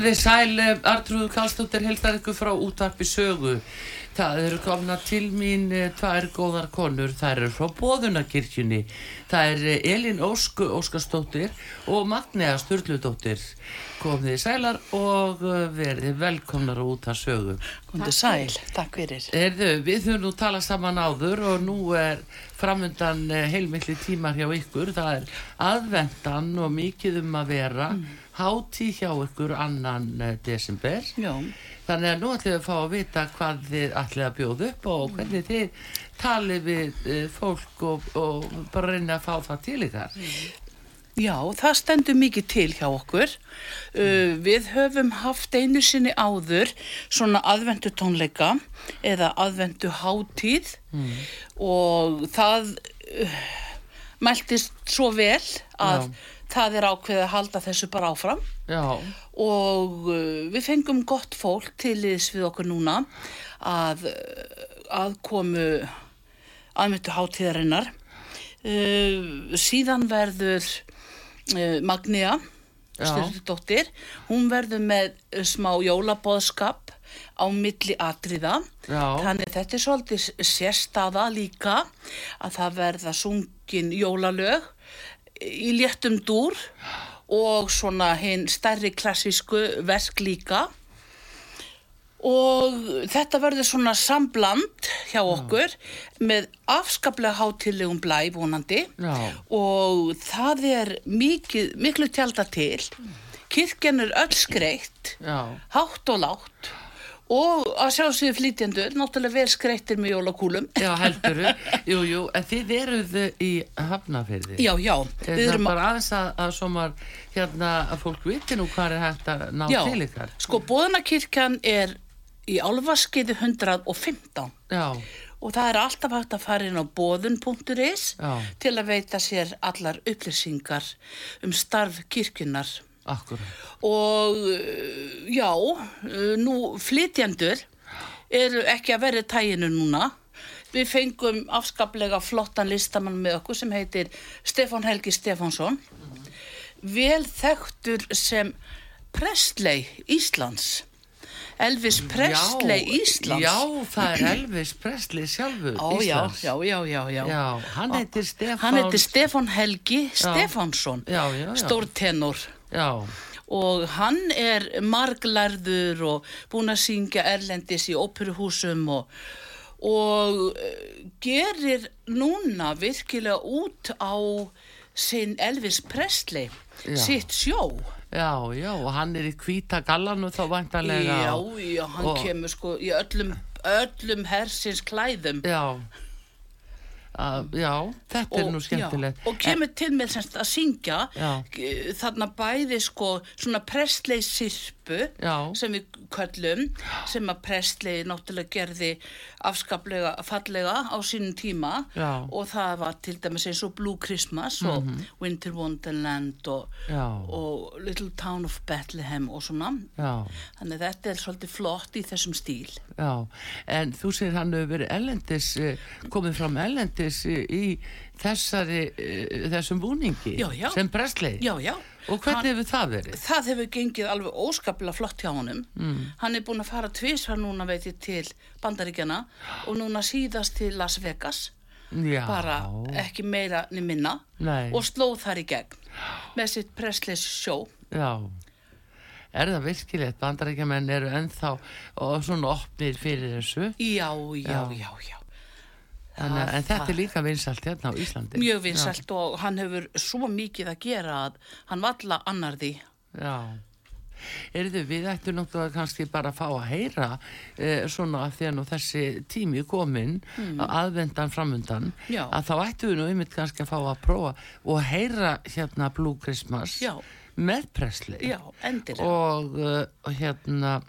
Komið þið sæl, Artrúður Kallstóttir heldar ykkur frá útvarpi sögu. Það eru komna til mín eh, tvær góðar konur, það eru frá Bóðunarkirkjunni. Það er eh, Elin Ósk Óskarstóttir og Magnea Sturludóttir. Komið þið sælar og eh, verið velkomnar út að sögu. Komdu sæl, takk fyrir. Erðu, við þurfum nú tala saman áður og nú er framöndan heilmikli tímar hjá ykkur. Það er aðvendan og mikið um að vera. Mm hátíð hjá ykkur annan eh, desember Já. þannig að nú ætlum við að fá að vita hvað þið ætlum að bjóða upp og hvernig þið talið við uh, fólk og, og bara reyna að fá það til ykkar Já, það stendur mikið til hjá okkur uh, við höfum haft einu sinni áður svona aðvendu tónleika eða aðvendu hátíð mm. og það uh, mæltist svo vel að Já það er ákveðið að halda þessu bara áfram. Já. og uh, við fengum gott fólk til þess við okkur núna að, að komu aðmyndu hátíðarinnar. Uh, síðan verður uh, Magnea styrtudóttir, hún verður með smá jólabóðskap á milli atriða. Já. þannig þetta er svolítið sérstaða líka að það verða sungin jólalög í léttum dúr og svona hinn stærri klassísku verk líka. Og þetta verður svona sambland hjá okkur Já. með afskaplega hátilegum blæ vonandi. Já. og það er mikið, miklu tjálta til. Kirkjan er öll skreitt hátt og látt og að sjá sig flytjandur, náttúrulega vel skreittir með jólakúlum. Já, helduru, jú, jú, en þið eruð í hafnafyrði. Já, já. Það er bara aðeins að, að somar, hérna, að fólk viti nú hvað er hægt að ná já, til ykkar. Sko, bóðanakirkjan er í álvaskiði 115. Já. Og það er alltaf hægt að fara inn á bóðun.is til að veita sér allar upplýsingar um starf kirkjunar. Akkurat. Og eh, já, eh, nú flytjandur eru ekki að verða tæginu núna. Við fengum afskaplega flottan listamann með okkur sem heitir Stefán Helgi Stefánsson. Mm. Vel þekktur sem Prestley Íslands. Elvis Presley já, Íslands. Já, það er Elvis Presley sjálfur Ó, Íslands. Já, já, já, já. Já, hann heitir Stefán. Hann heitir Stefán Helgi Stefánsson. Já, já. Og hann er marglærður og búin að syngja erlendis í óperuhúsum og, og eh, gerir núna virkilega út á sinn Elvis Presley, já. sitt sjó. Já, já, og hann er í kvíta gallanu þá vantarlega. Já, já, hann og... kemur sko í öllum, öllum hersins klæðum. Já, Uh, já, þetta og, er nú skemmtilegt já, og kemur til með semst að syngja já. þarna bæði sko svona prestleið sirpu sem við köllum sem að prestleið náttúrulega gerði afskaplega fallega á sínum tíma. Og það var til dæmis eins og Blue Christmas mm -hmm. og. Winter Wonderland og, og Little Town of Bethlehem og svona. Þannig þetta er svolítið flott í þessum stíl. Já, en þú segir hann hefur verið ellendis eh, komið fram ellendis erlendis í þessari, eh, þessum búningi já, já. sem Presley já, og hvernig hefur það verið? Það hefur gengið alveg óskaplega flott hjá honum mm. hann er búin að fara tvísvar núna veit ég til bandaríkjana og núna síðast til Las Vegas bara ekki meira niður minna Nei. og slóð þar í gegn með sitt Presley sjó Já Er það virkilegt? Bandarækjumenn eru ennþá og svona opnir fyrir þessu? Já, já, já, já. Þannig, en þetta er líka vinsalt hérna á Íslandi mjög vinsalt Já. og hann hefur svo mikið að gera að hann valla annar því Já Erðu við ættum náttúrulega kannski bara að fá að heyra eh, svona að því að þessi tími komin mm. aðvendan framundan Já. að þá ættum við nú einmitt kannski að fá að prófa og heyra hérna Blue Christmas Já. með Presley Já, endilega og, uh, og hérna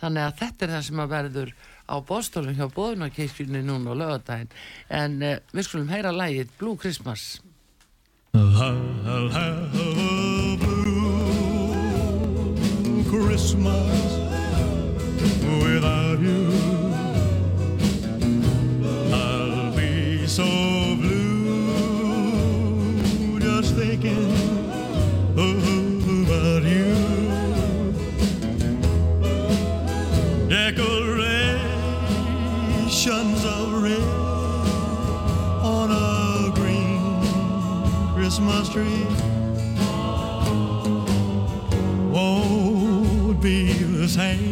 þannig að þetta er það sem að verður á bóstólum hjá bóðunarkirkjunni núna á lögadaginn en uh, við skulum heyra lægið Blue Christmas. I'll have a blue Christmas without you Tree won't be the same,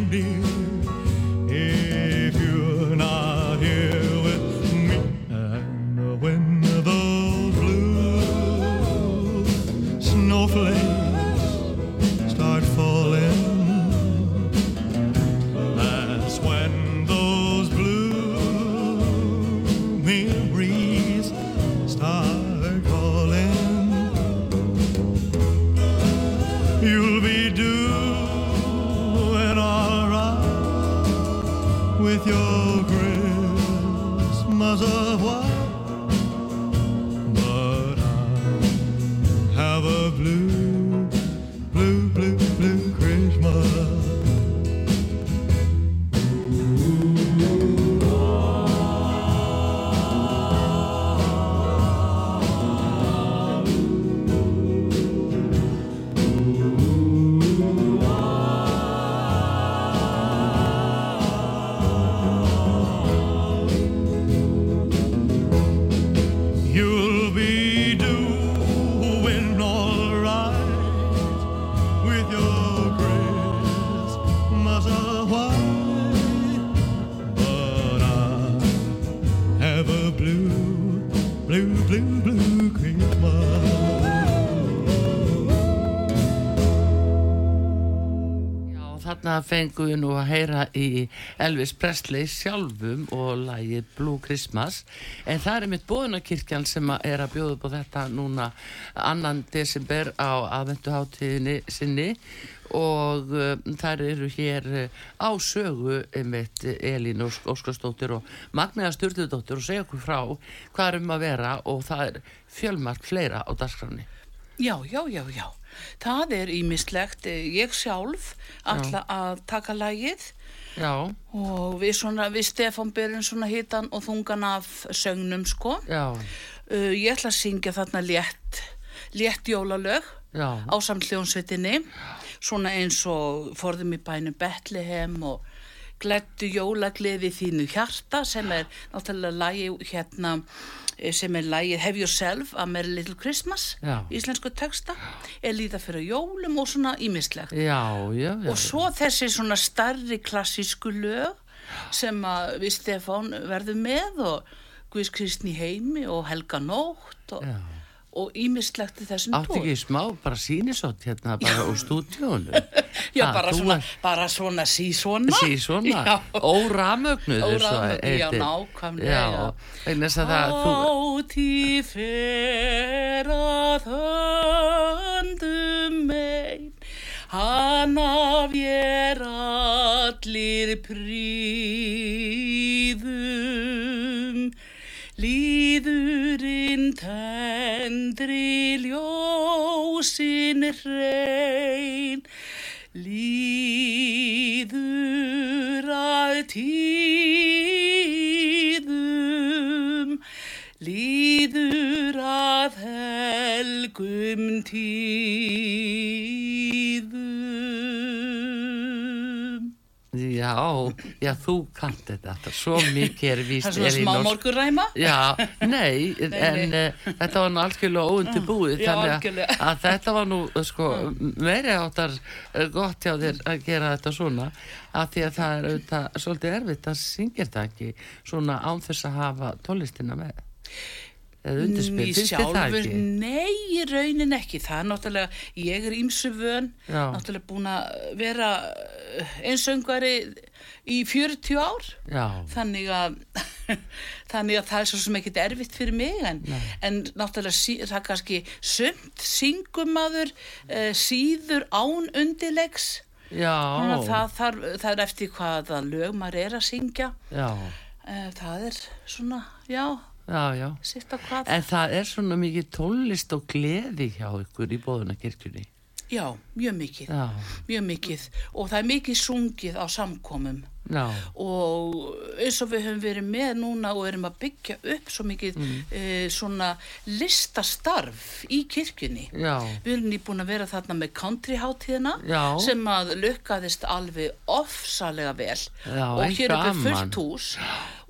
fengum við nú að heyra í Elvis Presley sjálfum og lagið Blue Christmas en það er mitt bóðunarkirkjan sem er að bjóða upp á þetta núna annan desember á aðvenduháttíðinni sinni og uh, þær eru hér uh, á sögu einmitt Elín Ósk Óskarsdóttir og Magniða Sturðudóttir og segja okkur frá hvað er um að vera og það er fjölmark fleira á dagskráni. Já, já, já, já. Það er ímislegt. Ég sjálf ætla að taka lagið Já, og við, svona, við Stefán byrjum svona hitan og þungan af sögnum sko. Uh, ég ætla að syngja þarna létt, létt jólalög já. á samt hljónsveitinni. Svona eins og forðum í bænum Betlehem og glettu jólagleði þínu hjarta sem er náttúrulega lagi hérna sem er lagið Have Yourself að Merry Little Christmas Já. íslensku texta er líða fyrir jólum og svona ímislegt og svo þessi svona starri klassísku lög sem að við Stefán verðum með og Guðs Kristni heimi og Helga Nótt og, Já. Og ímislegt í þessum Áttu ekki smá bara sínisótt hérna bara úr stúdíónu? Já, Ha, bara svona, ert- bara svona sí svona. Sí, svona, Já. óramögnuð Óramögnuð, já, nákvæmlega. Já, að þú, Áti fer að höndum mein, hana vér allir príðum, líðurinn tendri ljósin hrein, líður að tíðum, líður að helgum tíðum. Já, já, þú kannt þetta, þetta svo mikið er víst. Það er svona smá morguræma? Já, nei, en nei. uh, þetta var nú algjörlega óundi búið, Já, þannig að, algjörlega. að þetta var nú, uh, sko, meiri áttar uh, gott hjá þér að gera þetta svona, af því að það er auðvitað svolítið erfitt að syngja þetta ekki svona án þess að hafa tónlistina með. Eða undirspil, finnst þið það ekki? nei, í raunin ekki. Það er náttúrulega, ég er ímsu vön, Já. náttúrulega búin að vera einsöngvari í 40 ár. Já, Þannig að þannig að það er svo sem ekkit erfitt fyrir mig en, en náttúrulega það er kannski sumt syngumadur uh, síður án undilegs það, það, það er eftir hvaða lög maður er að syngja uh, það er svona, já Já, já. En það er svona mikið tónlist og gleði hjá ykkur í bóðunarkirkjunni. Já, mjög mikið, Já. mjög mikið og það er mikið sungið á samkomum Já. og eins og við höfum verið með núna og erum að byggja upp svo mikið mm. e, svona listastarf í kirkjunni. Já. Við erum nýbúin að vera þarna með countryháttíðina sem að lukkaðist alveg ofsalega vel og hér er við fullt hús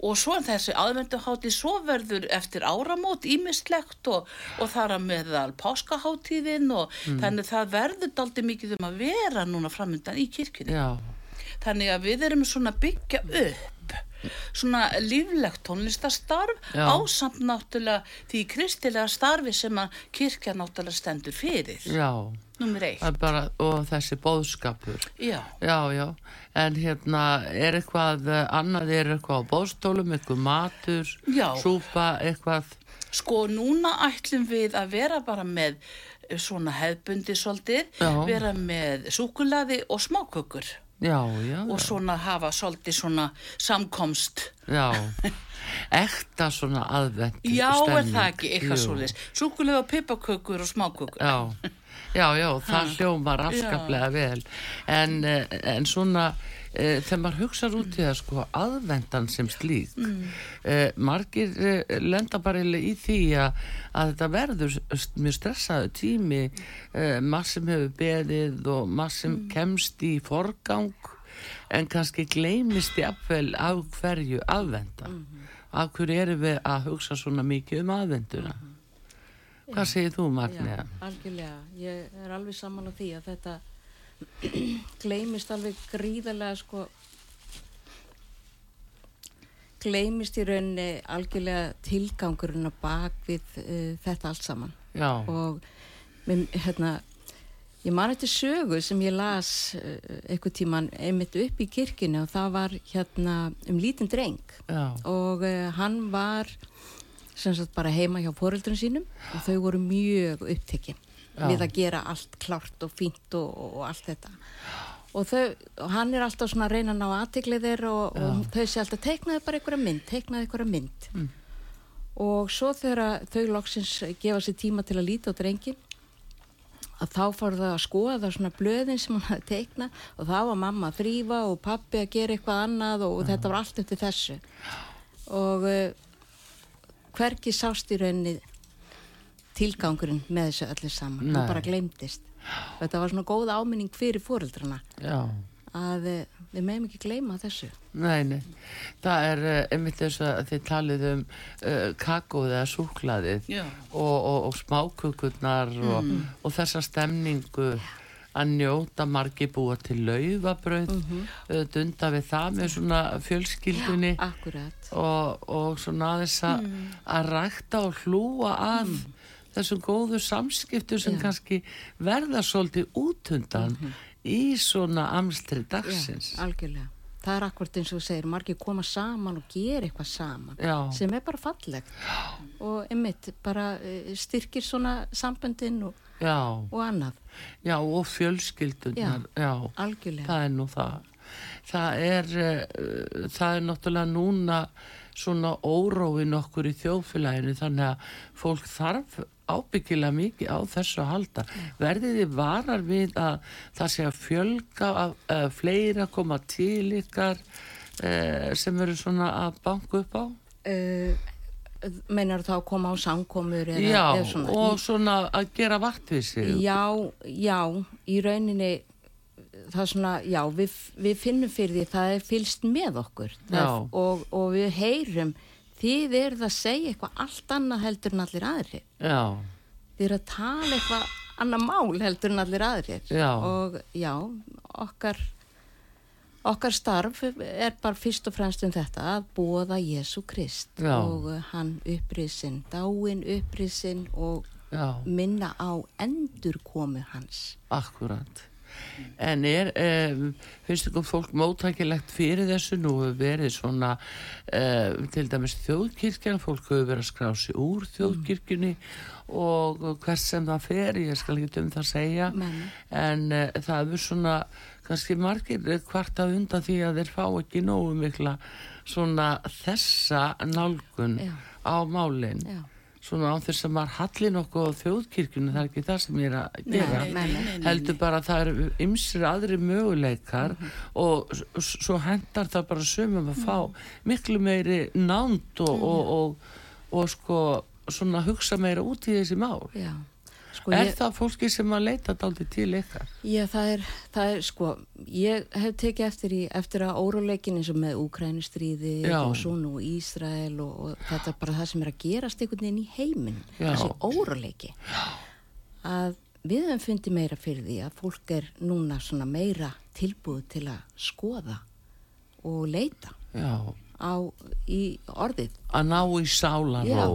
og svo þessi aðvenduhátti svo verður eftir áramót ímislegt og, og þar að meðal páskaháttíðin og mm. þannig það verður daldi mikið um að vera núna framöndan í kirkjunni Já. Þannig að við erum svona byggja upp svona líflegt tónlistastarf á samt náttúrulega því kristilega starfi sem að kirkja náttúrulega stendur fyrir. Já. Bara, og þessi bóðskapur já. já, já. En hérna er eitthvað annað er eitthvað á bóðstólum eitthvað matur, já. súpa eitthvað? Sko núna ætlum við að vera bara með svona hefbundi svolítið vera með súkulaði og smákökur já, já, og svona hafa svolítið svona samkomst. Já. Ekta svona aðvend já, er það ekki, eitthvað svolítið súkulaði og pipakökur og smákökur. Já. Já, já, það hljómar afskaplega vel. En, eh, en svona e, þegar maður hugsa út í það sko aðvendan sem slík mm. e, margir e, lenda bara í því að, að þetta verður mjög stressaðu tími maður sem hefur beðið og maður sem mm. kemst í forgang en kannski gleimist í appvel af hverju aðvenda mm af hverju erum við að hugsa svona mikið um aðvenduna -hmm. Hvað segir þú Magníða? Algjörlega, ég er alveg saman á því að þetta gleimist alveg gríðarlega sko gleimist í rauninni algjörlega tilgangurinn að bak við uh, þetta allt saman Já. og með, hérna ég man eftir sögu sem ég las uh, eitthvað tíman einmitt upp í kirkina og það var hérna um lítinn dreng Já. og uh, hann var sem sagt bara heima hjá foreldrun sínum og þau voru mjög upptekinn við að gera allt klart og fínt og, og, allt þetta. Og, þau, og hann er alltaf svona að reyna að ná aðtiklið þeir og, og þau sé alltaf teiknaði bara einhverja mynd, teiknaði einhverja mynd. Mm. og svo þegar þau loksins gefa sér tíma til að líta á drengin að þá fór það að skoða svona blöðin sem hann hafði teikna og þá var mamma að þrýfa og pappi að gera eitthvað annað og þetta var allt eftir þessu. Og uh, hverki sást í rauninni tilgangurinn með þessu öllu saman. Það bara glemtist þetta var svona góð áminning fyrir fóreldrana að eh, við meðum ekki gleyma þessu. Nei, nei, það er uh, einmitt þess að þið talið um uh, kakóð eða súklaðið og, og, og smákukurnar mm. og, og þessa stemningu að njóta margi búa til laufabröð mm -hmm. dunda við það með svona fjölskyldunni Já, og, og svona aðeins að mm. að rækta og hlúa að mm. Þessum góðu samskiptu sem Já. kannski verða svolítið útundan -hmm. í svona amstri dagsins. Já, algjörlega. Það er akkurat eins og þú segir, margir koma saman og gera eitthvað saman Já. sem er bara fallegt. Og einmitt bara eh, styrkir svona samböndin og já. og annað. Já og fjölskyldunar Já, algjörlega. Það er nú það. Það er, uh, það er náttúrulega núna svona óróin okkur í þjófélaginu þannig að fólk þarf ábyggilega mikið á þessu að halda verðið þið varar við að það sé að fjölga að, að fleira koma til ykkar uh, sem eru svona að banka upp á? Uh, meinar þá að koma á samkomur eða, já, eða svona. og svona að gera vartvísi já, já, í rauninni það er svona, já, við, við finnum fyrir því það er fylst með okkur það, og, og við heyrum þið eruð að segja eitthvað allt annað heldur en allir aðri já. þið eruð að tala eitthvað annað mál heldur en allir aðri og já, okkar Okkar starf er bara fyrst og fremst um þetta að bóða Jésu Krist Já. og hann upprisin, dáin upprisin og Já. minna á endurkomu hans. Akkurat. En er um, finnst ykkur fólk mótækilegt fyrir þessu nú hefur verið svona um, til dæmis þjóðkirkjan fólk hefur verið að skrá sig úr þjóðkirkjunni mm. og hvers sem það fer ég skal ekki um það segja Men. en uh, það hefur svona kannski margir hvart að undan því að þeir fá ekki nógu mikla svona þessa nálgun Já. á málinn svona á þess að maður halli nokkuð á þjóðkirkjunu, það er ekki það sem ég er að gera nei, nei, nei, heldur bara að það eru ymsir aðri möguleikar mm -hmm. og svo hendar það bara sömum að fá mhm. miklu meiri nánd og, og, mhm. og, og sko svona hugsa meira út í þessi mál Já Sko er ég, það fólki sem að leita daldi til ykkar? Já, það er, það er sko, ég hef tekið eftir, í, eftir að óróleikin eins og með Úkrænustríði og svo nú Ísrael og, og þetta er bara það sem er að gerast einhvern veginn í heiminn, þessi óróleiki. Að við hefum fundið meira fyrir því að fólk er núna svona meira tilbúið til að skoða og leita á, í orðið. Að ná í sálaró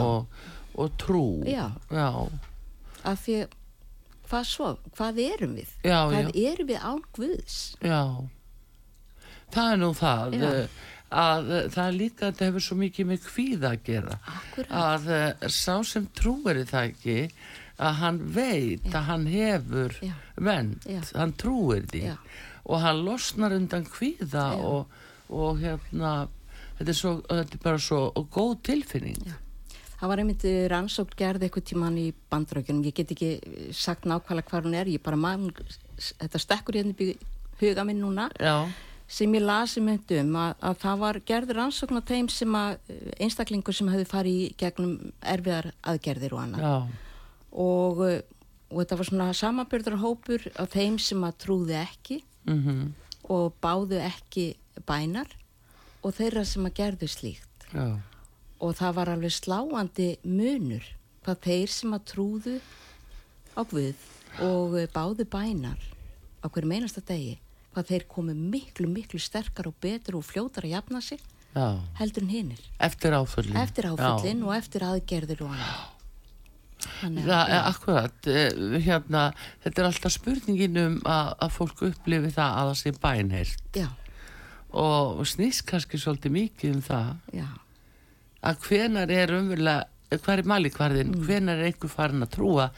og, og trú. Já, já af því hvað svo, hvað erum við? Já, hvað já. erum við án Guðs? Já. Það er nú það já. Eh, að eh, það er líka að þetta hefur svo mikið með hvíða að gera. Akkurat. að eh, sá sem trúir það ekki að hann veit að hann hefur vend, hann trúir því. Og hann losnar undan hvíða og, og hérna þetta er, svo, þetta er bara svo góð tilfinning Það var einmitt eh, rannsókn gerði eitthvað tíman í bandrökjunum, ég get ekki sagt nákvæmlega hvað hún er, ég bara maður, þetta stekkur hérna í huga minn núna, Já. sem ég lasi mynd um að, að það var gerði rannsókn á þeim sem að eh, einstaklingur sem hefði farið í gegnum erfiðar aðgerðir og annað og, eh, og þetta var svona samabyrður hópur af þeim sem að trúði ekki mm -hmm. og báðu ekki bænar og þeirra sem að gerðu slíkt. Já og það var alveg sláandi munur hvað þeir sem að trúðu á Guð og báðu bænar á hverju meinasta degi hvað þeir komu miklu miklu sterkar og betur og fljótar að jafna sig Já. heldur en hinnir eftir áföllin, eftir áföllin og eftir aðgerður og annað. Það er akkurat eh, hérna, þetta er alltaf spurningin um að, að fólk upplifi það að það sé bænheilt og snýst kannski svolítið mikið um það. Já að hvenar er umverulega, hver er malikvarðin, mm. hvenar er einhver farin að trúa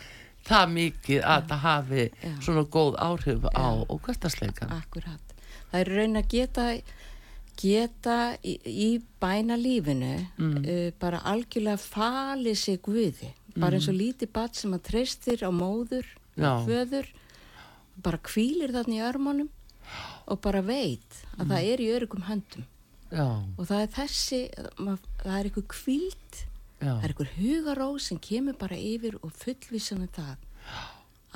það mikið að ja. það hafi ja. svona góð áhrif ja. á hvertasleikan. Akkurat. Það er raun að geta, geta í, í bæna lífinu mm. uh, bara algjörlega falið sig guði. Bara eins og mm. lítið bat sem að treystir á móður, föður, bara kvílir þarna í örmónum og bara veit að mm. það er í örugum höndum. Já. og það er þessi það er einhver kvíld Já. það er einhver hugaró sem kemur bara yfir og fullvísan um það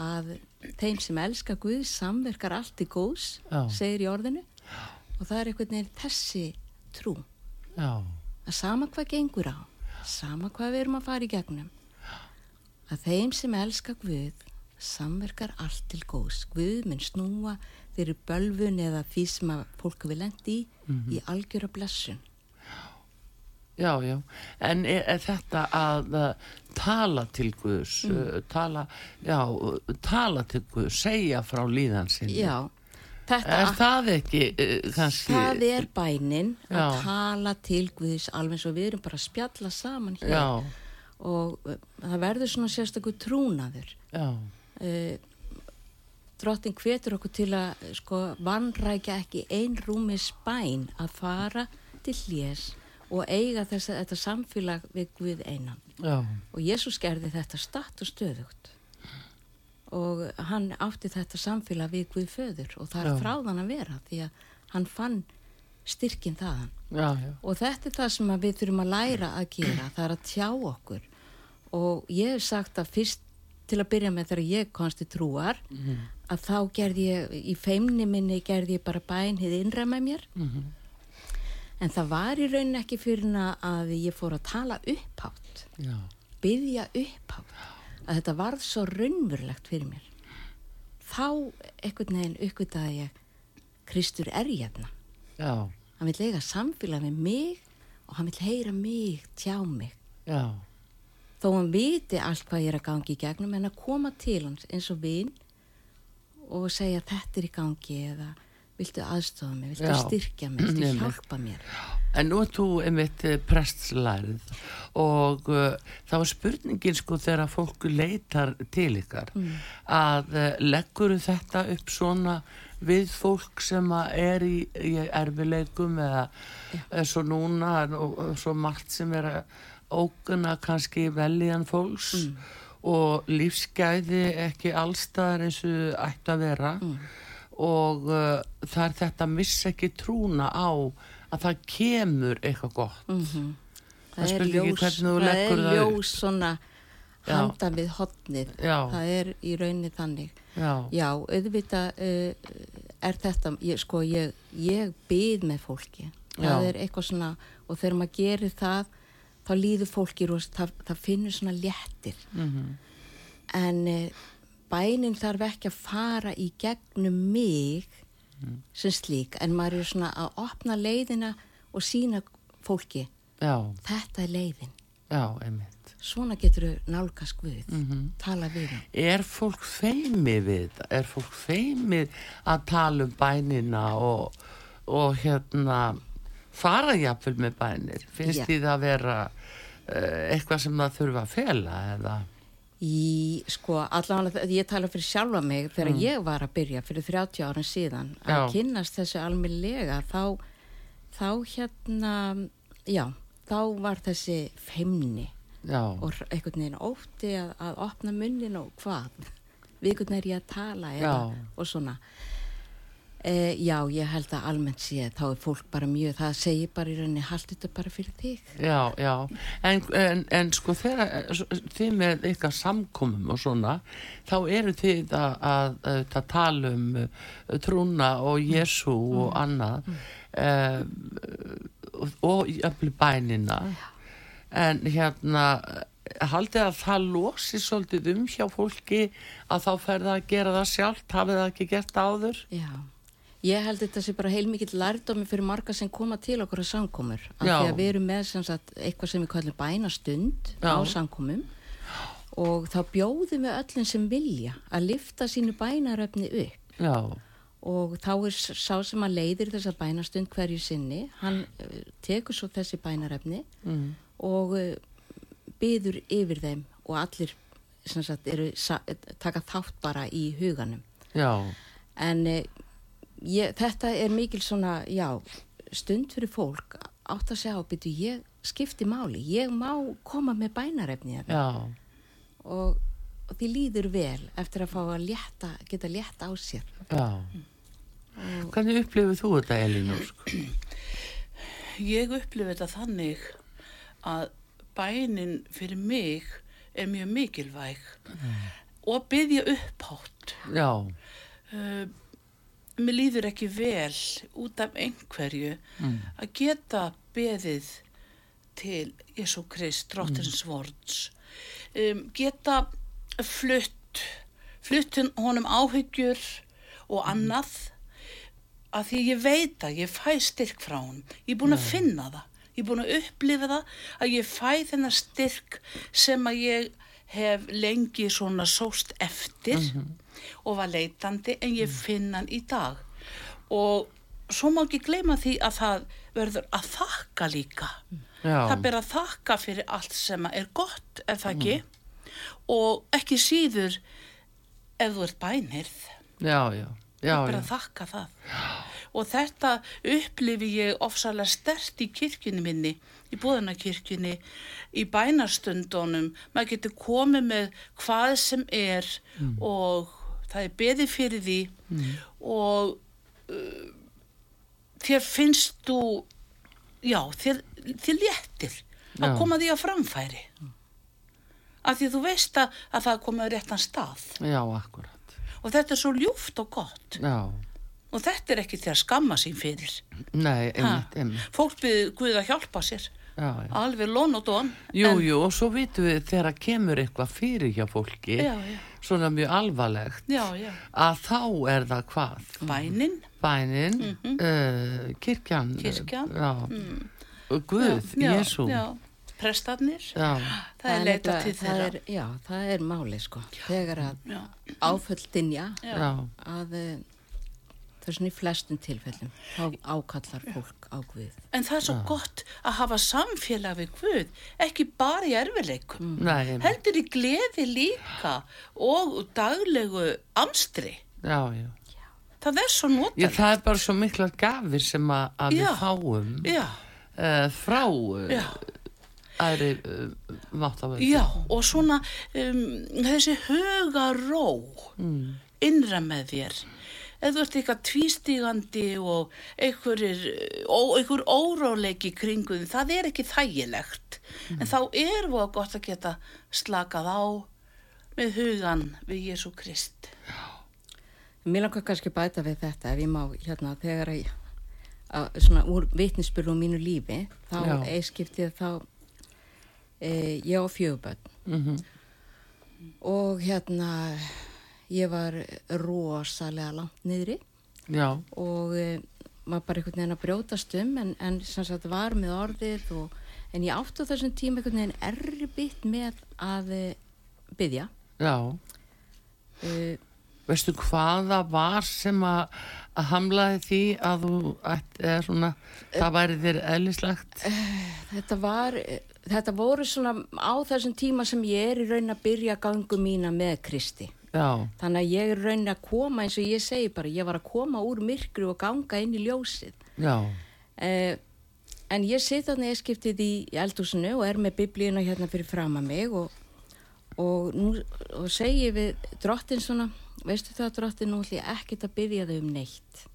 að þeim sem elska Guð samverkar allt í góðs Já. segir í orðinu og það er einhvern veginn þessi trú að sama hvað gengur á sama hvað við erum að fara í gegnum að þeim sem elska Guð samverkar allt til góðs Guð minn snúa þeirri bölfun eða því sem að fólku vil lendi í mm -hmm. í algjöra blessun Já, já, en er, er þetta að uh, tala til Guðs mm. uh, tala, já, tala til Guðs, segja frá líðan sinni. Já, þetta Er það ekki uh, kannski Það er bænin já. að tala til Guðs alveg eins og við erum bara að spjalla saman hér. Já. og uh, það verður svona sérstaklega trúnaður. Já. Drottin hvetur okkur til að sko vannrækja ekki ein rúmi spæn að fara til hljés og eiga þess að þetta samfélag við Guð einan. Já. Og Jésús gerði þetta statt og stöðugt og hann átti þetta samfélag við Guð föður og það er fráðan að vera því að hann fann styrkin þaðan. Já, já. Og þetta er það sem við þurfum að læra að gera, það er að tjá okkur og ég hef sagt að fyrst til að byrja með þegar ég konsti trúar mm. að þá gerði ég í feimni minni gerði ég bara bæn hið innra með mér mm -hmm. En það var í raunin ekki fyrir að ég fór að tala upphátt. Já. byggja upphátt. Að þetta varð svo raunverulegt fyrir mér. Þá ekkert neginn uppgötaði ég Kristur er hérna. Já. hann vil eiga samfélag með mig og hann vil heyra mig, tjá mig. Já. Þó hann viti allt hvað ég er að gangi í gegnum en að koma til hans eins og vinn og segja þetta er í gangi eða viltu aðstofa mig, viltu Já. styrkja mig, viltu hjálpa mér. En nú er þú einmitt eh, prestlærið og uh, þá er spurningin sko þegar fólku leitar til ykkar mm. að uh, leggur þetta upp svona við fólk sem er í, í erfileikum eða eins og núna og, og svo margt sem er að óguna kannski veljan fólks mm. og lífsgæði ekki allstaðar eins og ætti að vera mm. Og uh, það er þetta að missa ekki trúna á að það kemur eitthvað gott. -hmm. það, það er ljós það er ljós svona handa við hotnið það er í rauninni þannig. Já, já auðvitað uh, er þetta ég, sko ég, ég byð með fólki. Það já. er eitthvað svona og þegar maður gerir það þá líður fólki það, það finnur svona léttir. Mm -hmm. en uh, bænin þarf ekki að fara í gegnum mig mm. sem slík en maður er svona að opna leiðina og sína fólki já. þetta er leiðin já, einmitt svona getur þau nálgast Guð mm -hmm. tala við það Er fólk feimið við það? Er fólk feimið að tala um bænina og, og hérna fara jáfnvel með bænir? Finnst því það að vera uh, eitthvað sem það þurfa að fela eða? Í, sko, allavega ég tala fyrir sjálfa mig þegar mm. ég var að byrja fyrir 30 árin síðan að já. kynast þessu alminlega þá, þá hérna já, þá var þessi feimni Já. og einhvern veginn ótti að, að opna munnin og hvað við einhvern veginn er ég að tala eða, og svona e, já ég held að almennt sé þá er fólk bara mjög, það segir bara í rauninni haldt þetta bara fyrir þig. Já já, en, en, en sko þegar þið með eitthvað samkomum og svona, þá eru þið að, að, að tala um uh, trúna og Jésu mm. og annað mm. um, og öfli bænina. Já. En hérna haldið að það losi svolítið um hjá fólki að þá ferða að gera það sjálft? Hafið það ekki gert áður? Já, ég held þetta sé bara heilmikið lærdomi fyrir marga sem koma til okkur að samkomur, af því að við erum með sagt, eitthvað sem við kallum bænastund Já. á samkomum. Og þá bjóðum við öllum sem vilja að lifta sínu bænaröfni upp. Já. Og þá er sá sem að leiðir þessa bænastund hverju sinni, hann eh, tekur svo þessi bænaröfni mm. og eh, byður yfir þeim og allir sagt, eru, taka þátt bara í huganum. Já. en eh, ég, þetta er mikil svona já, stund fyrir fólk átt að segja á byrju ég skipti máli, ég má koma með bænarefni og, og því líður vel eftir að fá að létta, geta létta á sér. Já. Og, Hvernig upplifir þú þetta Elin? Ég upplifir þetta þannig að bænin fyrir mig er mjög mikilvæg. Mm. og byggja upphátt. Já. Uh, mér líður ekki vel út af einhverju mm. að geta beðið til Jésu Krist dróttins mm. vorts um, geta flutt fluttin honum áhyggjur og mm. annað að því ég veit að ég fæ styrk frá hann ég er búin að finna það ég er búin að upplifa það að ég fæ þennar styrk sem að ég hef lengi svona sóst eftir mm -hmm. og var leitandi en ég finna hann í dag. Og svo má ekki gleyma því að það verður að þakka líka. Já. það ber að þakka fyrir allt sem er gott ef það ekki? Mm. og ekki síður ef þú ert bænirð. Já já. Það ber að þakka það. Já og þetta upplifi ég ofsalega stert í kirkjunni minni, í búðanakirkjunni, í bænarstundunum, maður getur komið með hvað sem er mm. og það er beði fyrir því mm. og uh, þér finnst þú, já, þér, þér léttir að já. koma því að framfæri. Af því þú veist að, að það komið réttan stað. Já, akkurat. Og þetta er svo ljúft og gott. Já og þetta er ekki því að skamma sín fyrir. Nei, einmitt, einmitt. fólk byrði Guð að hjálpa sér. Já, já. alveg lón og dón Jú, en... jú, og svo vitum við þegar kemur eitthvað fyrir hjá fólki já, svona mjög alvarlegt að þá er það hvað? Bænin. Bænin, mm -hmm. uh, kirkjan. Kirkjan mm. Guð, Jésu prestarnir. Það, það er leita til þeirra. er, já, það er máli sko. Þegar að áföldinja að eh, það er svona í flestum tilfellum þá ákallar fólk á Guð. En það er svo já. gott að hafa samfélag við Guð ekki bara í erfileikum mm. heldur í gleði líka og daglegu amstri. Já, já. Það er svo notalegt. Það er bara svo mikla gafir sem að, að við fáum uh, frá uh, aðri uh, máttaföld Já, og svona um, þessi huga ró mm. innra með þér eða þú ert eitthvað tvístígandi og einhver óráleiki kringuðin það er ekki þægilegt mm. en þá er það gott að geta slakað á með hugan við Jésu Krist Já Mér langar kannski bæta við þetta ef ég má hérna þegar ég að, svona úr vitnisspölu á mínu lífi þá eiskiptið þá e, ég á fjöguböld mm -hmm. og hérna ég var rosalega langt niðri Já. og e, maður bara einhvern veginn að brjótast um en, en sem sagt var með orðið og, en ég átti á þessum tíma einhvern veginn erfitt með að e, byggja Já e, veistu hvaða var sem að, að hamlaði því að þú eða svona, það væri þér eðlislegt? Þetta var þetta voru svona á þessum tíma sem ég er í raun að byrja gangu mína með Kristi Já. þannig að ég er raun að koma eins og ég segi bara, ég var að koma úr myrkru og ganga inn í ljósið eh, en ég sitt á neskiptið í eldúsinu og er með biblíuna hérna fyrir fram að mig og, og nú og segi við drottin svona veistu það drótti, nú ætlum ég ekkert að byggja þau um neitt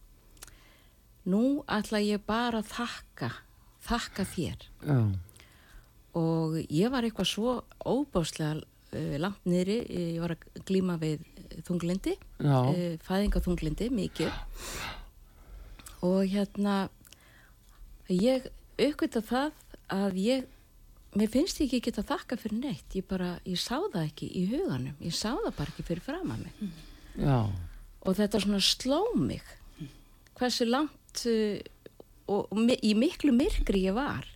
nú ætla ég bara að þakka þakka þér oh. og ég var eitthvað svo óbáslega langt niðri, ég var að glíma við þunglindi uh, fæðingaþunglindi, mikið. Og hérna ég aukvita það að ég mér finnst ég ekki geta þakka fyrir neitt. Ég bara, ég sá það ekki í huganum. Ég sá það bara ekki fyrir fram að mig. Já. og þetta svona sló mig. Hversu langt uh, og, og í miklu myrkri ég var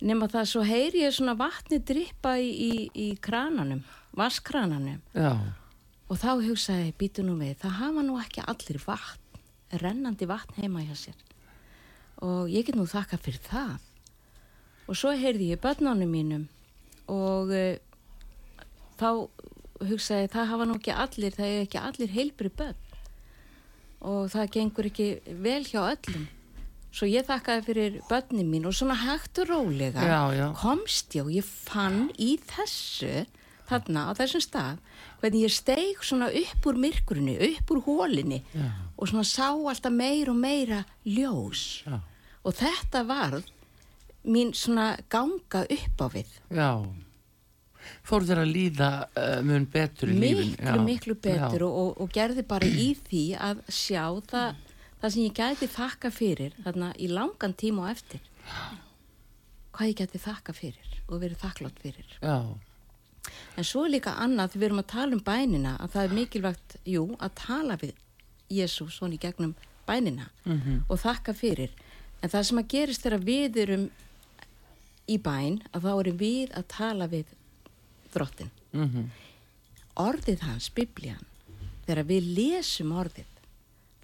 nema það svo heyri ég svona vatni drippa í, í, í krananum vaskrananum Já. og þá hugsaði býtu nú við það hafa nú ekki allir vatn rennandi vatn heima hjá sér. Og ég get nú þakka fyrir það. Og svo heyrði ég börnunum mínum og uh, þá hugsaði það hafa nú ekki allir, það er ekki allir heilbri börn. Og það gengur ekki vel hjá öllum svo ég þakkaði fyrir börnin mín og svona hægt og rólega já, já. komst ég og ég fann í þessu þarna á þessum stað hvernig ég steig svona upp úr myrkurinu, upp úr hólinni já. og svona sá alltaf meir og meira ljós. Og þetta var mín svona ganga upp á við. Já. Fór þér að líða uh, mun betur í lífin miklu, miklu betur og, og, og gerði bara í því að sjá það, það sem ég gæti þakka fyrir þarna í langan tíma og eftir hvað ég gæti þakka fyrir og verið þakklátt fyrir já. en svo líka annað því við erum að tala um bænina að það er mikilvægt, jú, að tala við Jésús svona í gegnum bænina mm -hmm. og þakka fyrir en það sem að gerist þegar við erum í bæn að þá erum við að tala við drottin mm -hmm. orðið hans, biblían þegar við lesum orðið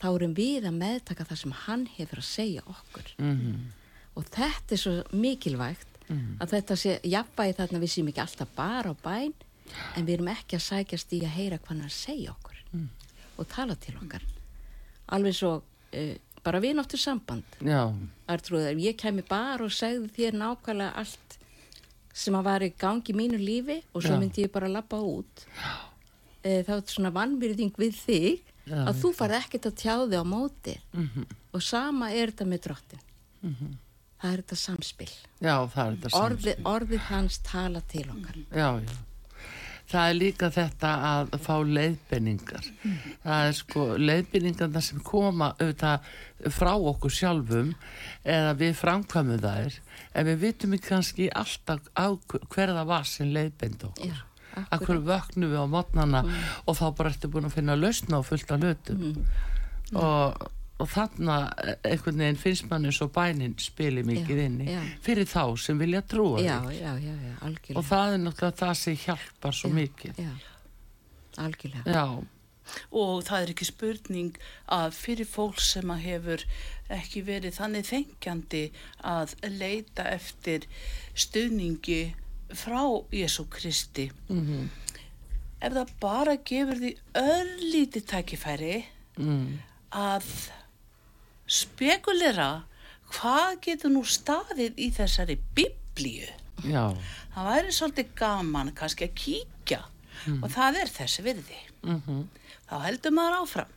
þá erum við að meðtaka það sem hann hefur að segja okkur mm -hmm. og þetta er svo mikilvægt mm -hmm. að þetta sé jafnvægi þarna við séum ekki alltaf bara á bæn en við erum ekki að sækjast í að heyra hvað hann segja okkur mm. og tala til okkar alveg svo uh, bara við náttur samband Artrúðar, ég kemi bara og segði þér nákvæmlega allt sem að var í gangi mínu lífi og svo Já. myndi ég bara lappa út e, þá er þetta svona vannbyrðing við þig Já, að þú farið ekkert að tjáði á móti. Mm -hmm. og sama er þetta með drottin. Mm -hmm. það er þetta samspil. Já, er þetta samspil. Orði, Orðið hans tala til okkar. Já, það er líka þetta að fá leiðbenningar mm. það er sko leiðbenningarna sem koma auðvitað frá okkur sjálfum eða við framkvæmum þær. En við vitum ekki kannski alltaf hverða var sem leiðbend okkur Já, að hverju vöknum við á mótnana mm. og þá bara ertu búin að finna lausna og fullta hlutum? Mm. og og þarna eh, einhvern veginn finnst mann eins og bænin spili mikið já, inni já. fyrir þá sem vilja trúa já, því og það er náttúrulega það sem hjálpar svo mikið. algjörlega. Og það er ekki spurning að fyrir fólk sem að hefur ekki verið þannig þengjandi að leita eftir stuðningi frá Jésu Kristi mm -hmm. ef það bara gefur því örlíti tækifæri mm. að spekulera hvað getur nú staðið í þessari biblíu Já. það væri svolítið gaman kannski að kíkja mm. og það er þessi virði -hmm. þá heldur maður áfram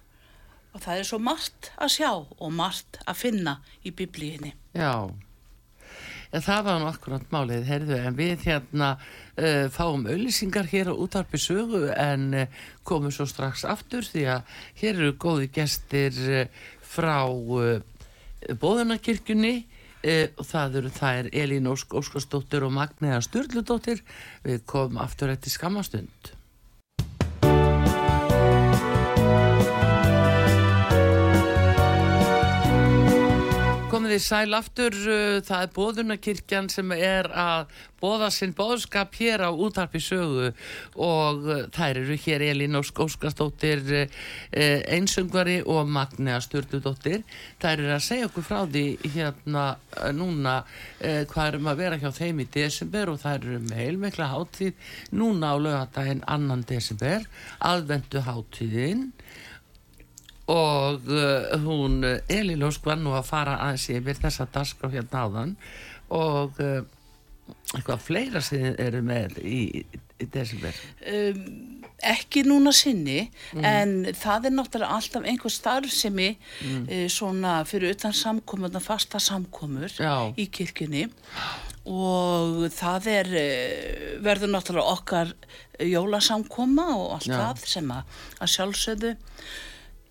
og það er svo margt að sjá og margt að finna í biblíinni Já En það var náttúrulega málið, herðu, en við hérna uh, fáum auðlýsingar hér á útarpi sögu en uh, komum svo strax aftur því að hér eru góði gestir uh, frá Bóðunarkirkjunni og það eru þær Elín Ósk Óskarsdóttir og Magniða Sturldudóttir. Við komum aftur eftir skamastund. Komið í sæl aftur, uh, það er bóðunarkirkjan sem er að bóða sinn bóðskap hér á útarpi sögu og uh, þær eru hér Elín og Skóskastóttir uh, einsöngvari og Magnea Sturldudóttir. Þær eru að segja okkur frá því hérna núna hvað erum að vera hjá þeim í desember og þær eru með heilmikla háttíð núna á lögatæginn annan desember, aðvendu háttíðinn og uh, hún Elin Ósk var nú að fara aðeins yfir þessa dagskrá hérna áðan og uh, eitthvað fleira sem eru með í, í desember um, ekki núna sinni mm. en það er náttúrulega alltaf einhver starfsemi mm. uh, svona fyrir utan samkomur fasta samkomur Já. í kirkjunni og það er verður náttúrulega okkar jólasamkoma og allt Já. það sem að, að sjálfsögðu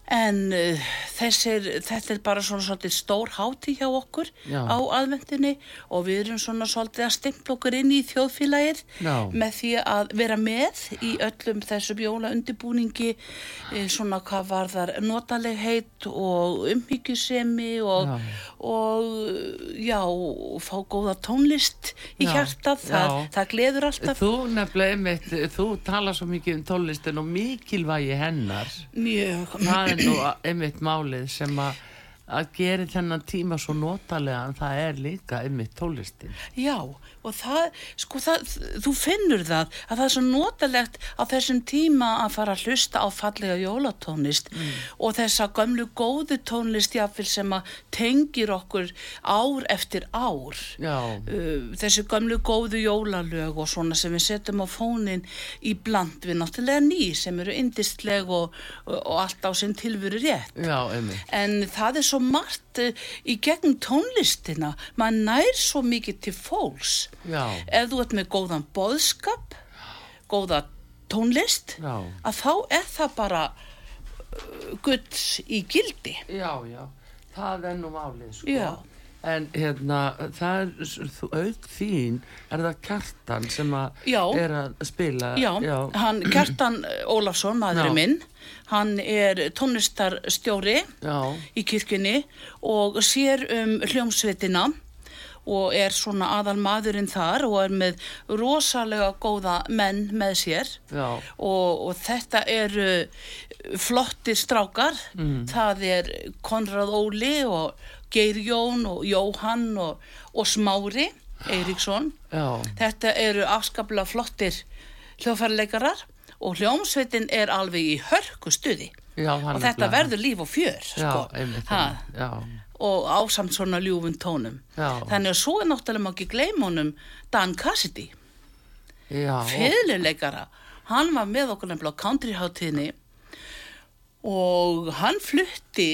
En uh, þessir, þetta er bara svona svolítið stór háti hjá okkur Já. á aðvendinni og við erum svona svolítið að stimpla okkur inn í þjóðfélagið Já. með því að vera með í öllum þessum jóla undirbúningi eh, svona hvað var þar notalegheit og umhyggjusemi og, og já, fá góða tónlist í hjartað, það, það gleður alltaf. Þú nefnilega, einmitt, þú tala svo mikið um tónlistin og mikilvægi hennar. Mjög. Það er nú einmitt málið sem að að gera þennan tíma svo notalega en það er líka einmitt tólistin Já, og það, sko það, þú finnur það að það er svo notalegt á þessum tíma að fara að hlusta á fallega jólatónlist mm. og þessa gömlu góðu tónlist jáfnvel sem að tengir okkur ár eftir ár. Uh, þessi gömlu góðu jólalög og svona sem við setjum á fónin í bland við náttúrulega ný sem eru indistleg og, og, og allt á sinn tilvöru rétt. Já, en það er svo margt uh, í gegn tónlistina maður nær svo mikið til fólks Já. ef þú ert með góðan boðskap góða tónlist já. að þá er það bara uh, gulls í gildi já, já, það er nú málið sko. En hérna það er, auk þín er það Kjartan sem að er að spila já, hann, Kjartan Ólafsson, maðurinn minn hann er tónlistarstjóri í kirkjunni og sér um hljómsveitina og er svona aðal maðurinn þar og er með rosalega góða menn með sér. Og, og þetta eru flottir strákar. Mm. það er Konrad Óli og Geir Jón og Jóhann og, og Smári Eiríksson. Þetta eru afskaplega flottir hljóðfærleikarar og hljómsveitin er alveg í hörku stuði. Já, og þetta verður líf og fjör sko. Já, já. Og ásamt svona ljúfum tónum. Já. þannig að svo er náttúrulega maður ekki gleimunum Dan Cassidy. Fyrirleikara hann var með okkur nefnilega á countryháttíðinni og hann flutti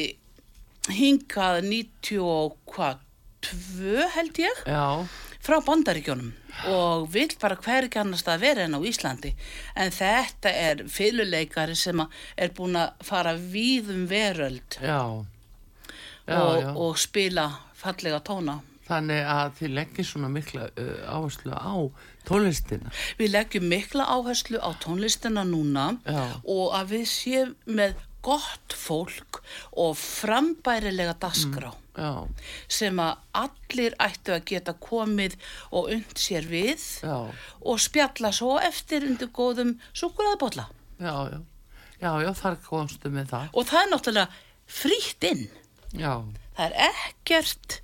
hingað 92 held ég Já. frá bandaríkjónum og vil bara hver ekki annars að vera en á Íslandi en þetta er fyrirleikari sem er búin að fara víðum veröld Já já, og, já. og spila fallega tóna. Þannig að þið leggjum svona mikla uh, áherslu á tónlistina. Við leggjum mikla áherslu á tónlistina núna og að við séum með gott fólk og frambærilega dasgrá mm, sem að allir ættu að geta komið og und sér við já. og spjalla svo eftir undir góðum súkulaðabotla. Já, já, já, já, þar komstu með það. Og það er náttúrulega frítt inn. Það er ekkert,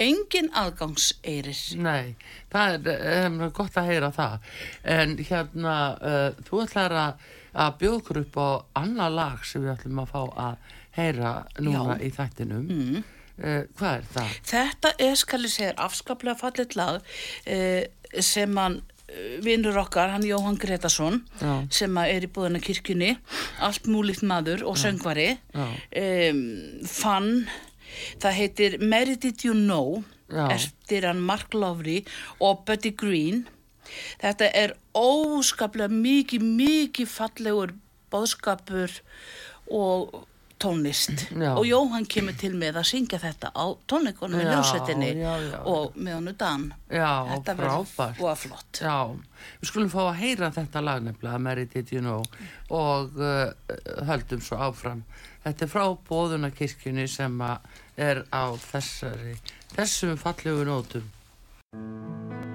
engin aðgangseirir. Nei, það er um, gott að heyra það. En hérna, uh, þú ætlar að að bjókur upp á annar lag sem við ætlum að fá að heyra núna Já. í þættinum mm. uh, hvað er það? Þetta er skal ég segja afskaplega fallit lag uh, sem hann eh, vinnur okkar, hann Jóhann Gretarsson Já. sem er í búðana kirkjunni allt múlitt maður og söngvari um, fann það heitir Mary Did You Know eftir hann Mark Lowry og Buddy Green Þetta er óskaplega mikið, mikið fallegur bóðskapur og tónlist. Já. og Jóhann kemur til með að syngja þetta á tónleikonum í ljósettinni og með hannu Dan. Já, þetta að flott. Já, við skulum fá að heyra þetta lag nefnilega Merit you know, og uh, höldum svo áfram. Þetta er frá bóðunarkirkjunni sem er á þessari þessum fallegu nótum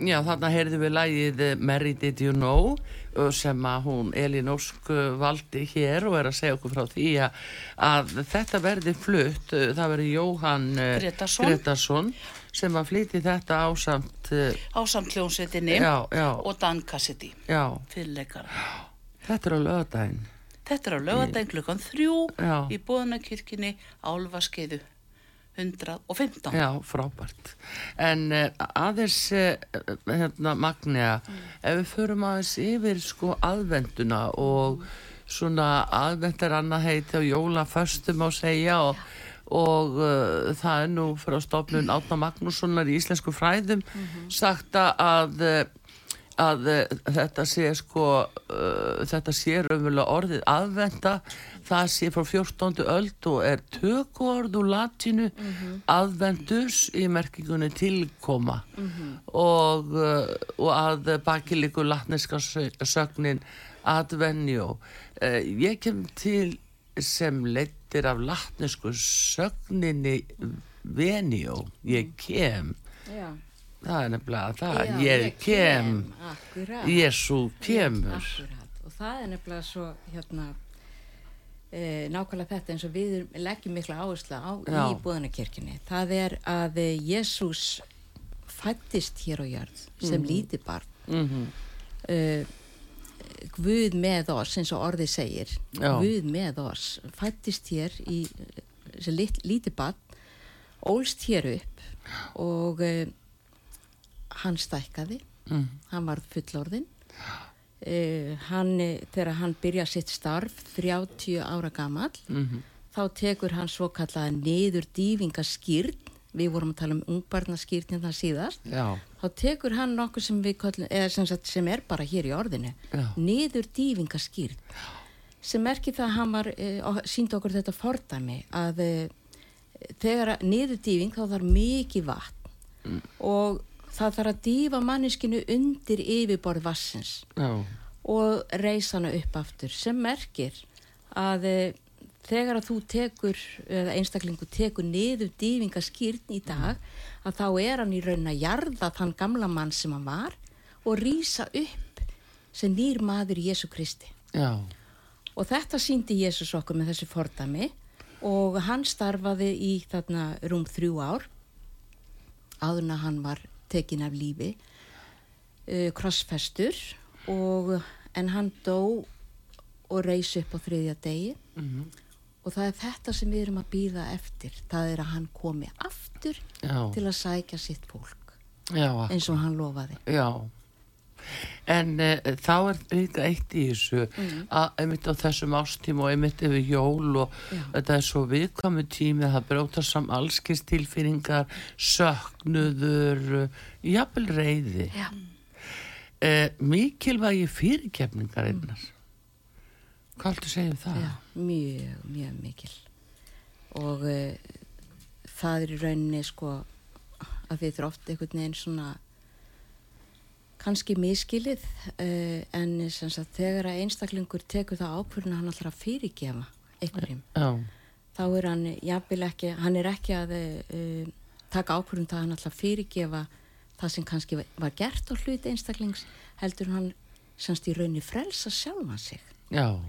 Já, þarna heyrðum við lægið Mary Did You Know sem að hún Elin Ósk valdi hér og er að segja okkur frá því að, að þetta verði flutt, það verði Jóhann Gretarsson sem að flyti þetta ásamt ásamt hljómsveitinni og Dan Cassidy Þetta er á lögadaginn Þetta er á lögadaginn klukkan þrjú já. í bóðanakirkini Álvaskeiðu 115. Já, frábært. En uh, aðeins, uh, hérna, Magnea, mm. ef við förum aðeins yfir sko aðvenduna og svona aðvendar annað heiti á jólaföstum á segja og, og uh, það er nú frá stofnun Átna Magnússonar í Íslensku fræðum mm -hmm. sagt að að þetta sé sko uh, þetta sé raunverulega orðið aðvenda það sé frá 14. öld og er tökord úr latinu mm -hmm. aðvendus í merkingunni tilkoma mm -hmm. og, uh, og að bakiliku latneska sögnin advenjó uh, ég kem til sem leittir af latnesku sögninni venjó ég kem já það er nefnilega það Já, ég, ég kem, kem Jésu kemur akkurat. og það er nefnilega svo hérna e, nákvæmlega þetta eins og við leggjum mikla áherslu á Já. í búðanakirkjunni það er að Jésús fættist hér á jörð sem mm. lítið barn mm -hmm. e, Guð með oss eins og orðið segir Já. Guð með oss fættist hér í lítið barn ólst hér upp og e, hann stækkaði mm. hann var fullorðin uh, hann, þegar hann byrja sitt starf 30 ára gammal mm -hmm. þá tekur hann svo kallaða neður dývingaskýrn við vorum að tala um ungbarnaskýrn hérna síðast Já. þá tekur hann nokkuð sem við kallum, sem, sagt, sem er bara hér í orðinu Já. neður dývingaskýrn sem merkir það að hann var uh, sínd okkur þetta fordæmi að uh, þegar neður dýving þá þarf mikið vatn mm. og það þarf að dýfa manneskinu undir yfirborð vassins Já. og reysa hana upp aftur sem merkir að e, þegar að þú tekur eða einstaklingu tekur niður dýfingaskýrn í dag að þá er hann í raun að jarða þann gamla mann sem hann var og rýsa upp sem nýr maður Jésu Kristi Já. og þetta síndi Jésus okkur með þessi fordami og hann starfaði í þarna rúm þrjú ár áðurna hann var tekin af lífi uh, krossfestur og en hann dó og reys upp á þriðja degi. Mm -hmm. og það er þetta sem við erum að býða eftir. Það er að hann komi aftur Já. til að sækja sitt fólk Já, eins og hann lofaði. Já En e, þá er líka eitt í þessu mm. að einmitt á þessum ástíma og einmitt yfir jól og Já. þetta er svo viðkvæmu tími að það bróta saman allskist tilfýringar, söknuður, jafnvel reyði. E, mikilvægi fyrirkefningar einnar. Mm. Hvað heldur segja um það? Já, mjög, mjög mikil. Og e, það er í rauninni sko að við þurfum ofta einhvern veginn svona kannski miskilið uh, en sagt, þegar einstaklingur tekur það ákvörðin að hann alltaf fyrirgefa einhverjum oh. þá er hann jafnvel ekki, hann er ekki að uh, taka ákvörðin það að hann alltaf fyrirgefa það sem kannski var gert á hluti einstaklings heldur hann semst í raunni frelsa sjálfa sig Já.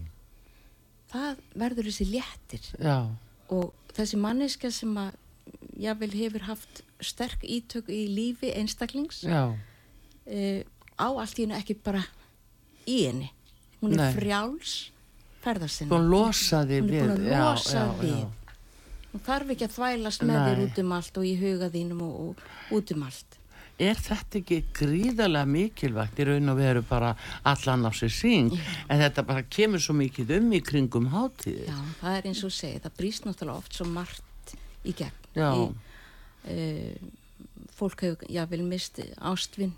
það verður þessi léttir Já. og þessi manneska sem að jafnvel hefur haft sterk ítök í lífi einstaklings Já uh, á allt í hennu ekki bara í henni. Hún er Nei. frjáls ferðarsinni hún losaði hún er búin að losa já, já, já. hún þarf ekki að þvælast með Nei. þér út um allt og í huga þínum og, og út um allt. Er þetta ekki gríðarlega mikilvægt? Í raun og veru bara allan á sig síng en þetta bara kemur svo mikið um í kringum hátíð Já, það er eins og segið, það brýst náttúrulega oft svo margt í gegn. Í, uh, fólk hefur jáfnvel mist ástvinn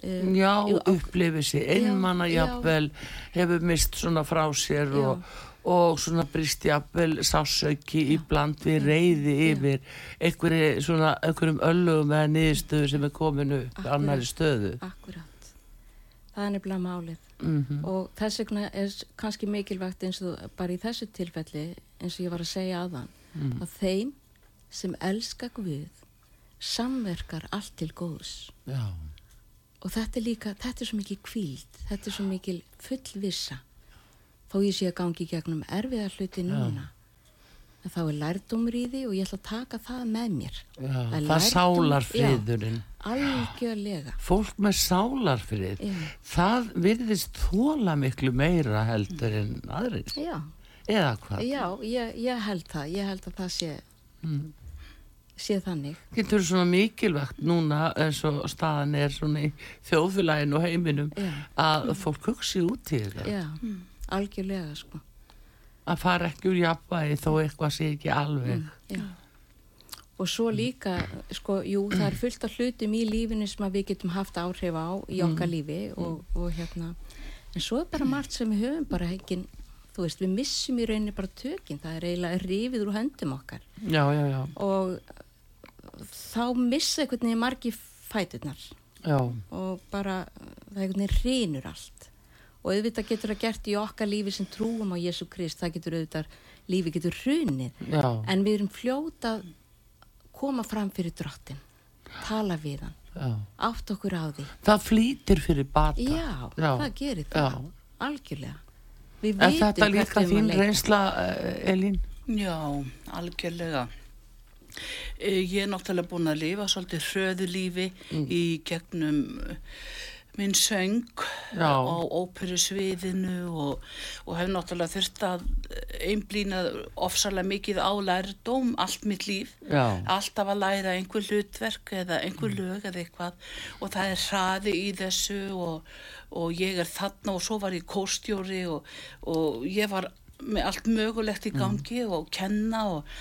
Um, já, upplifið sér einmanna jafnvel, hefur mist svona frá sér og, og svona brist jafnvel sásauki í bland við reyði yfir einhverjum öllum eða niðurstöðu sem er komin upp annari stöðu. Akkurat. Það er nefnilega málið. Mm -hmm. og þess vegna er kannski mikilvægt eins og bara í þessu tilfelli eins og ég var að segja aðan mm. að þeim sem elska Guð samverkar allt til góðs. Já og þetta er líka, þetta er svo mikil kvíld þetta er svo mikil fullvissa. Þó ég sé að gangi gegnum erfiða hluti núna Já en þá er lærdómur í því og ég ætla að taka það með mér. Já, það, það sálar friðurinn algjörlega. Fólk með sálarfrið það virðist þóla miklu meira heldur en aðrið eða hvað? Já, ég, ég held það ég held að það sé mm. Sé þannig. Getur svona mikilvægt núna eins og staðan er svona í þjóðfélaginu og heiminum já. að fólk hugsi út í þetta? Já, mm. algjörlega sko. Að fara ekki úr jafnvægi þó eitthvað sé ekki alveg. Mm, og svo líka sko, jú, það er fullt af hlutum í lífinu sem við getum haft áhrif á í okkar mm. lífi og, og hérna. En svo er bara margt sem við höfum bara hekkin þú veist, við missum í rauninni bara tökinn, það er eiginlega rifið úr höndum okkar. Já, já, já. Og þá missa einhvern veginn margi fæturnar já. og bara það einhvern veginn rínur allt og auðvitað getur það gert í okkar lífi sem trúum á Jésu Krist, það getur auðvitað lífi getur hrunið, Já. en við erum fljóta að koma fram fyrir drottin, tala við hann Já. átt okkur á því það flýtir fyrir bata Já, Já. það gerir það, algjörlega Er þetta líka þín reynsla, eh, Elín? Já, algjörlega Ég er náttúrulega búin að lifa svolítið hröðu lífi mm. í gegnum minn söng Já. á óperusviðinu og, og hef náttúrulega þurft að einblýna ofsalega mikið á lærdóm allt mitt líf Já. alltaf að læra einhver hlutverk eða einhver mm. lög eða eitthvað og það er hraði í þessu og, og ég er þarna og svo var ég kóstjóri og, og ég var með allt mögulegt í mm. gangi mm. og kenna og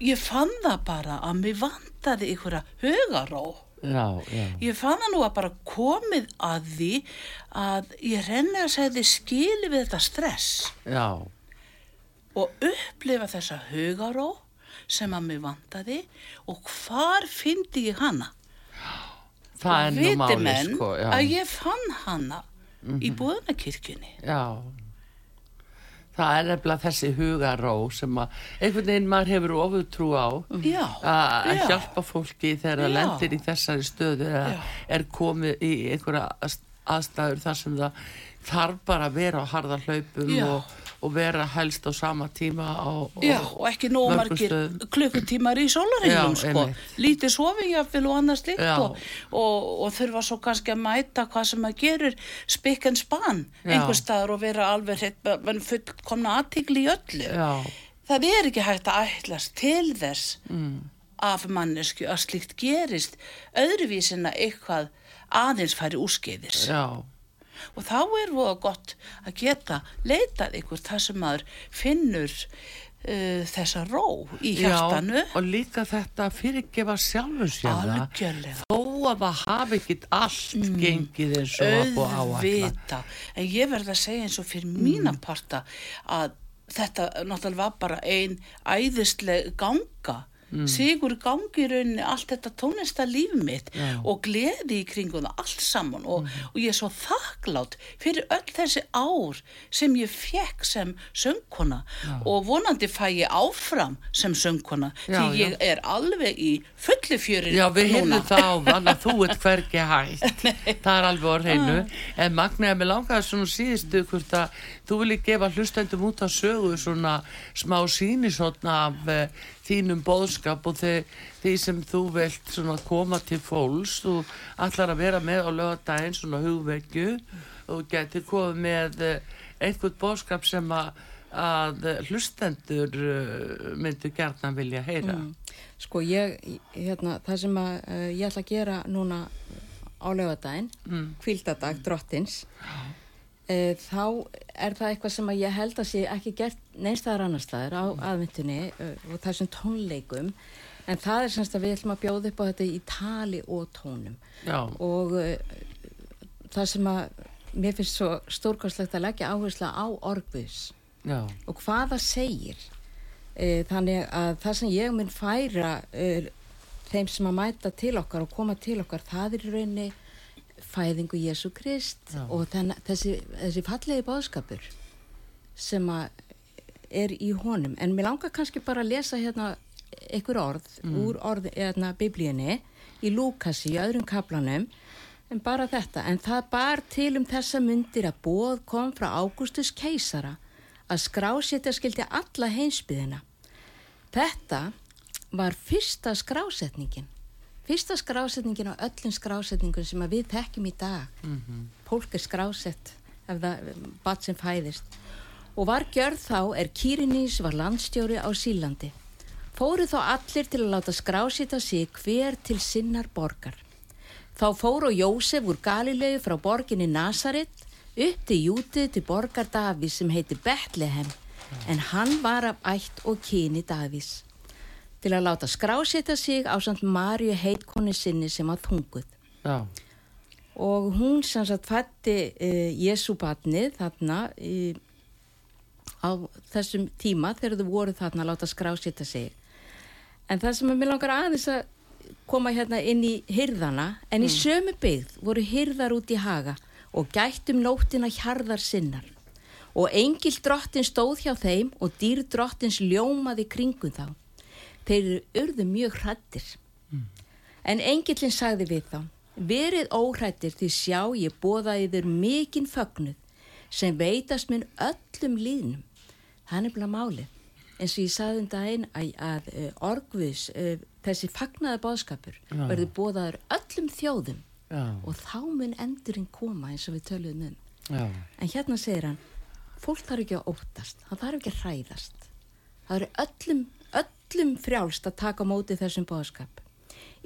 ég fann það bara að mér vandaði einhverja hugaró Já, já. Ég fann það nú að bara komið að því að ég renni að segja þið skili við þetta stress já. og upplifa þessa hugaró sem að mig vantaði og hvar fyndi ég hana? Það er nú máli sko. Að ég fann hana mm -hmm. í mhm. búðunarkirkjunni. Já það er nefnilega þessi hugaró sem að einhvern veginn maður hefur ofutrú á að hjálpa fólki þegar það lendir í þessari stöðu eða er komið í einhverja aðstæður þar sem það þarf bara að vera á harða hlaupum og og vera helst á sama tíma á, Já, og ekki nómargir klukkutímar í sólareilum sko. lítið sofingjafil og annars líkt og, og, og þurfa svo kannski að mæta hvað sem að gerur spikk en spann einhver staðar og vera alveg fullkomna aðtíkli í öllu. Já. það er ekki hægt að ætlas til þess mm. af mannesku að slíkt gerist öðruvísin að eitthvað aðeins færi úrskeiðis. Já og þá er það gott að geta leitað ykkur þar sem maður finnur uh, þessa ró í hjartanu. Já, og líka þetta fyrirgefa sjálfur sér þó að það hafi ekkit allt mm, gengið eins og að búa áallat en ég verði að segja eins og fyrir mm. mína parta að þetta náttúrulega var bara ein æðisleg ganga mm. sigur gangi rauninni allt þetta tónista líf mitt Já. og gleði í kringum það allt saman og, mm. og ég er svo þakklátt fyrir öll þessi ár sem ég fekk sem söngkona Já. og vonandi fæ ég áfram sem söngkona Já, því ég er alveg í fulli fjörin Já við hefum það á þann að þú ert hverki hægt það er alveg orð hreinu ah. en magnaði mig langaði svona síðustu hvort að þú vilji gefa hlustendum út á sögu svona smá sínisotna af uh, þínum boðskap og þeir, því sem þú vilt koma til fólks þú ætlar að vera með á lögadaginn svona hugvekju og getur komið með eh, einhvern boðskap sem að, að hlustendur eh, myndu gerðan vilja heyra mm. Sko ég, hérna, það sem að, uh, ég ætla að gera núna á lögadaginn mm. kvildadag drottins Já e, þá er það eitthvað sem ég held að sé ekki gert neynstæðar annar staðar á aðvendunni e, og þessum tónleikum. En það er semst að við ætlum að bjóða upp á þetta í tali og tónum. Já. og e, það sem að mér finnst svo stórkostlegt að leggja áhersla á orguðs og hvað það segir. E, þannig að það sem ég mun færa e, þeim sem að mæta til okkar og koma til okkar það er í rauninni fæðingu Jésu Krist Já. og þenn, þessi, þessi fallegi báðskapur sem er í honum en mér langar kannski bara að lesa hérna einhver orð mm. úr orð, hérna, biblíunni í Lúkasi í öðrum kaplanum en bara þetta, en það bar til um þessa myndir að bóð kom frá Ágústus keisara að skrásetja skildi alla heimsbyðina. Þetta var fyrsta skrásetningin, fyrsta skrásetningin á öllum skrásetningun sem við tekjum í dag. Mm -hmm. Pólk er skrásett ef það bat sem fæðist. Og var gjörð þá er Kýrinís var landstjóri á Sílandi. Fóru þá allir til að láta skrásita sig hver til sinnar borgar. Þá fóru Jósef úr Galilegu frá borginni Nazaret upp til Jútið til borgar Davís sem heiti Betlehem en hann var af ætt og kyni Davís til að láta skrásita sig á samt Marju heitkonni sinni sem að þunguð Já. og hún sem sagt fætti uh, e, Jésu batnið þarna uh, á þessum tíma þegar þú voru þarna að láta skrásita sig en það sem er mér langar aðeins að koma hérna inn í hyrðana en mm. í sömu byggð voru hyrðar út í haga og gættum nóttina hjarðar sinnar. Og engil drottin stóð hjá þeim og dýr drottins ljómaði kringum þá. Þeir urðu mjög hrættir. Mm. En engilin sagði við þá, verið óhrættir því sjá ég bóðaði þur mikinn fögnuð sem veitast minn öllum líðnum. Það er bara málið. En svo ég sagði um daginn að, að uh, orgvis, uh, þessi fagnaða bóðskapur, ja. verður bóðaður öllum þjóðum Já. og þá mun endurinn koma eins og við töluðum um Já. en hérna segir hann fólk þarf ekki að óttast, það þarf ekki að hræðast það eru öllum, öllum frjálst að taka móti þessum bóðskap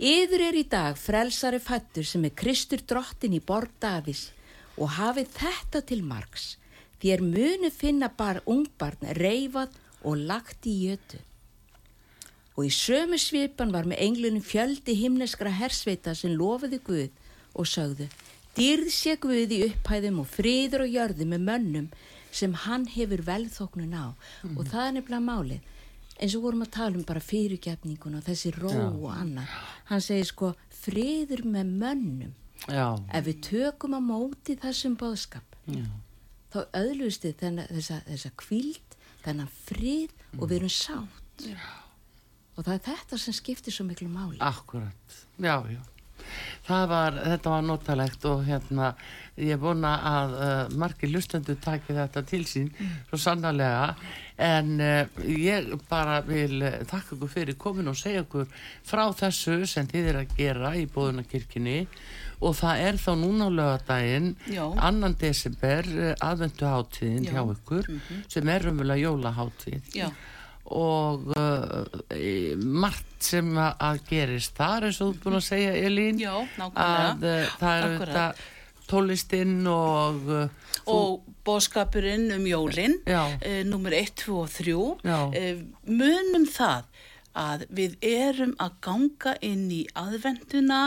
yður er í dag frelsari fættur sem er Kristur drottin í borg Davís og hafið þetta til margs er munu finna bar ungbarn reyfað og lagt í jötu. Og í sömu svipan var með englunum fjöldi himneskra hersveita sem lofiði Guð og sögðu Dýrð sé Guði upphæðum og fríður og jörði með mönnum sem hann hefur velþóknun á. Mm. og það er nefnilega málið eins og vorum að tala um bara fyrirgefningun og þessi ró Já. og annað hann segir sko fríður með mönnum Já. ef við tökum að móti þessum bóðskap Já. þá öðlusti þessa, þessa kvíld þennan fríð mm. og við erum sátt og það er þetta sem skiptir svo miklu máli Akkurat, já, já var, þetta var notalegt og hérna ég búin að uh, margir lustendur taki þetta til sín mm. svo sannarlega en uh, ég bara vil uh, takka ykkur fyrir komin og segja ykkur frá þessu sem þið er að gera í bóðunarkirkini og það er þá núna á lögadaginn annan desember uh, aðvendu háttíðin hjá ykkur mm -hmm. sem er umvöla jólaháttíð Já. Og uh, margt sem að gerist. Þar eins og þú búin að segja Elín Já, að uh, það er þetta tólistinn og uh, og bóskapurinn um jólinn uh, nummer 1, 2 og 3 uh, munum það að við erum að ganga inn í aðvenduna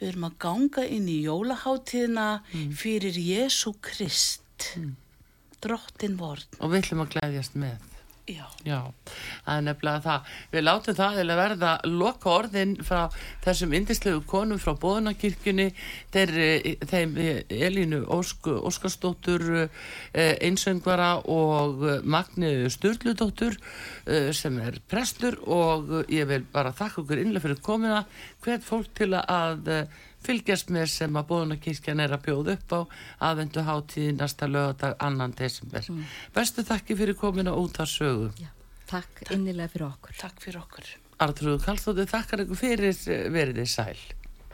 við erum að ganga inn í jólaháttíðina mm. fyrir Jésu Krist mm. drottin vorn. Og við ætlum að glæðjast með Já. Já, það er nefnilega það. Við látum það eða verða loka orðin frá þessum indislegu konum frá Bóðunarkirkjunni, þeir, þeim Elínu Ósk, Óskarsdóttur, eh, einsöngvara og Magni Sturludóttur eh, sem er prestur og ég vil bara þakka okkur innlega fyrir komina, hvert fólk til að fylgjast með sem að bóðunarkirkjan er að bjóða upp á aðvendu hátíði næsta lögadag annan desember. Mm. Bestu þakki fyrir komina út að sögu. Já, takk, takk innilega fyrir okkur. Takk fyrir okkur. Artrúðu Kallstóttir, þakkar ykkur fyrir veriði sæl.